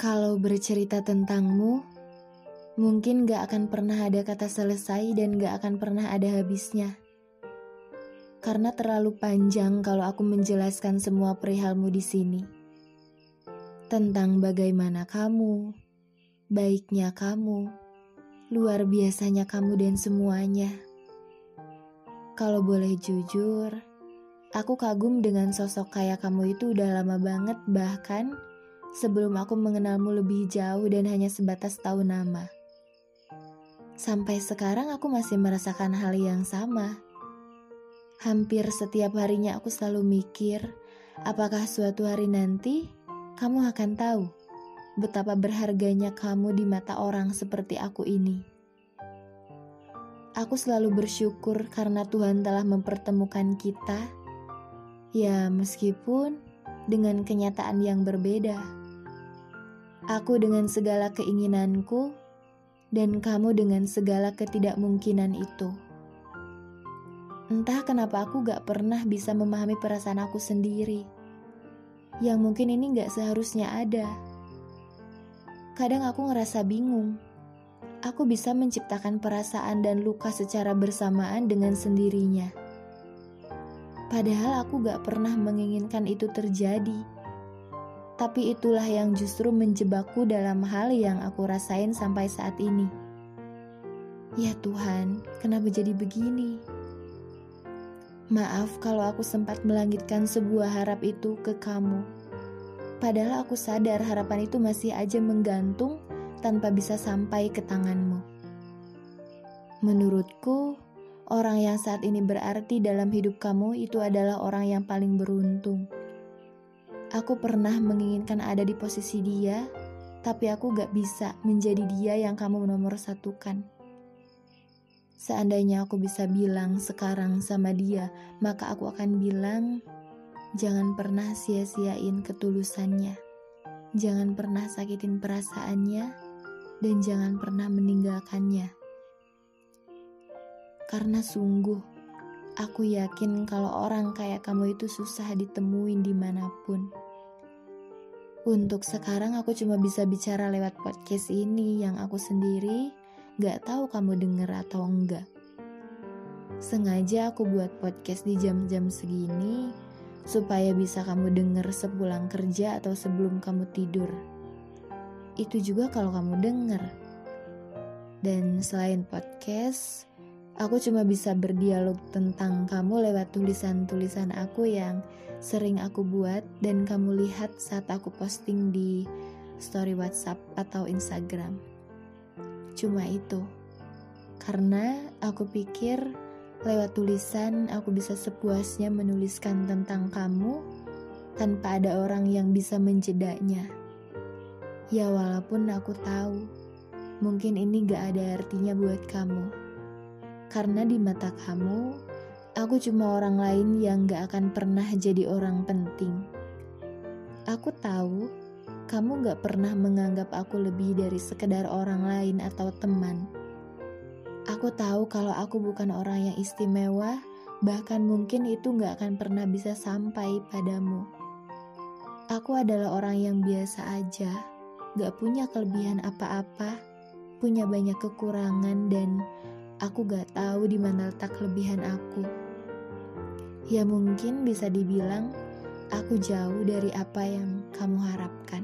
Kalau bercerita tentangmu, mungkin gak akan pernah ada kata selesai dan gak akan pernah ada habisnya. Karena terlalu panjang kalau aku menjelaskan semua perihalmu di sini. Tentang bagaimana kamu, baiknya kamu, luar biasanya kamu dan semuanya. Kalau boleh jujur, aku kagum dengan sosok kayak kamu itu udah lama banget bahkan sebelum aku mengenalmu lebih jauh dan hanya sebatas tahu nama. Sampai sekarang aku masih merasakan hal yang sama. Hampir setiap harinya aku selalu mikir, apakah suatu hari nanti kamu akan tahu betapa berharganya kamu di mata orang seperti aku ini. Aku selalu bersyukur karena Tuhan telah mempertemukan kita, ya meskipun dengan kenyataan yang berbeda. Aku dengan segala keinginanku, dan kamu dengan segala ketidakmungkinan itu. Entah kenapa aku gak pernah bisa memahami perasaan aku sendiri, yang mungkin ini gak seharusnya ada. Kadang aku ngerasa bingung. Aku bisa menciptakan perasaan dan luka secara bersamaan dengan sendirinya. Padahal aku gak pernah menginginkan itu terjadi tapi itulah yang justru menjebakku dalam hal yang aku rasain sampai saat ini. Ya Tuhan, kenapa jadi begini? Maaf kalau aku sempat melangitkan sebuah harap itu ke kamu. Padahal aku sadar harapan itu masih aja menggantung tanpa bisa sampai ke tanganmu. Menurutku, orang yang saat ini berarti dalam hidup kamu itu adalah orang yang paling beruntung Aku pernah menginginkan ada di posisi dia, tapi aku gak bisa menjadi dia yang kamu nomor satukan. Seandainya aku bisa bilang sekarang sama dia, maka aku akan bilang, jangan pernah sia-siain ketulusannya. Jangan pernah sakitin perasaannya, dan jangan pernah meninggalkannya. Karena sungguh, Aku yakin kalau orang kayak kamu itu susah ditemuin di mana pun. Untuk sekarang aku cuma bisa bicara lewat podcast ini yang aku sendiri gak tahu kamu denger atau enggak. Sengaja aku buat podcast di jam-jam segini supaya bisa kamu denger sepulang kerja atau sebelum kamu tidur. Itu juga kalau kamu denger. Dan selain podcast, Aku cuma bisa berdialog tentang kamu lewat tulisan-tulisan aku yang sering aku buat dan kamu lihat saat aku posting di story WhatsApp atau Instagram. Cuma itu. Karena aku pikir lewat tulisan aku bisa sepuasnya menuliskan tentang kamu tanpa ada orang yang bisa menjedaknya. Ya walaupun aku tahu mungkin ini gak ada artinya buat kamu karena di mata kamu, aku cuma orang lain yang gak akan pernah jadi orang penting. Aku tahu kamu gak pernah menganggap aku lebih dari sekedar orang lain atau teman. Aku tahu kalau aku bukan orang yang istimewa, bahkan mungkin itu gak akan pernah bisa sampai padamu. Aku adalah orang yang biasa aja, gak punya kelebihan apa-apa, punya banyak kekurangan dan aku gak tahu di mana letak kelebihan aku. Ya mungkin bisa dibilang aku jauh dari apa yang kamu harapkan.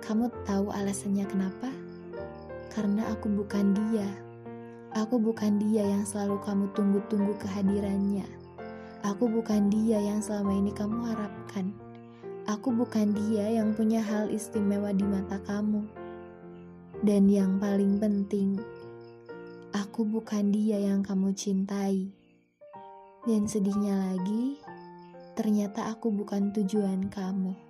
Kamu tahu alasannya kenapa? Karena aku bukan dia. Aku bukan dia yang selalu kamu tunggu-tunggu kehadirannya. Aku bukan dia yang selama ini kamu harapkan. Aku bukan dia yang punya hal istimewa di mata kamu. Dan yang paling penting, Aku bukan dia yang kamu cintai. Dan sedihnya lagi, ternyata aku bukan tujuan kamu.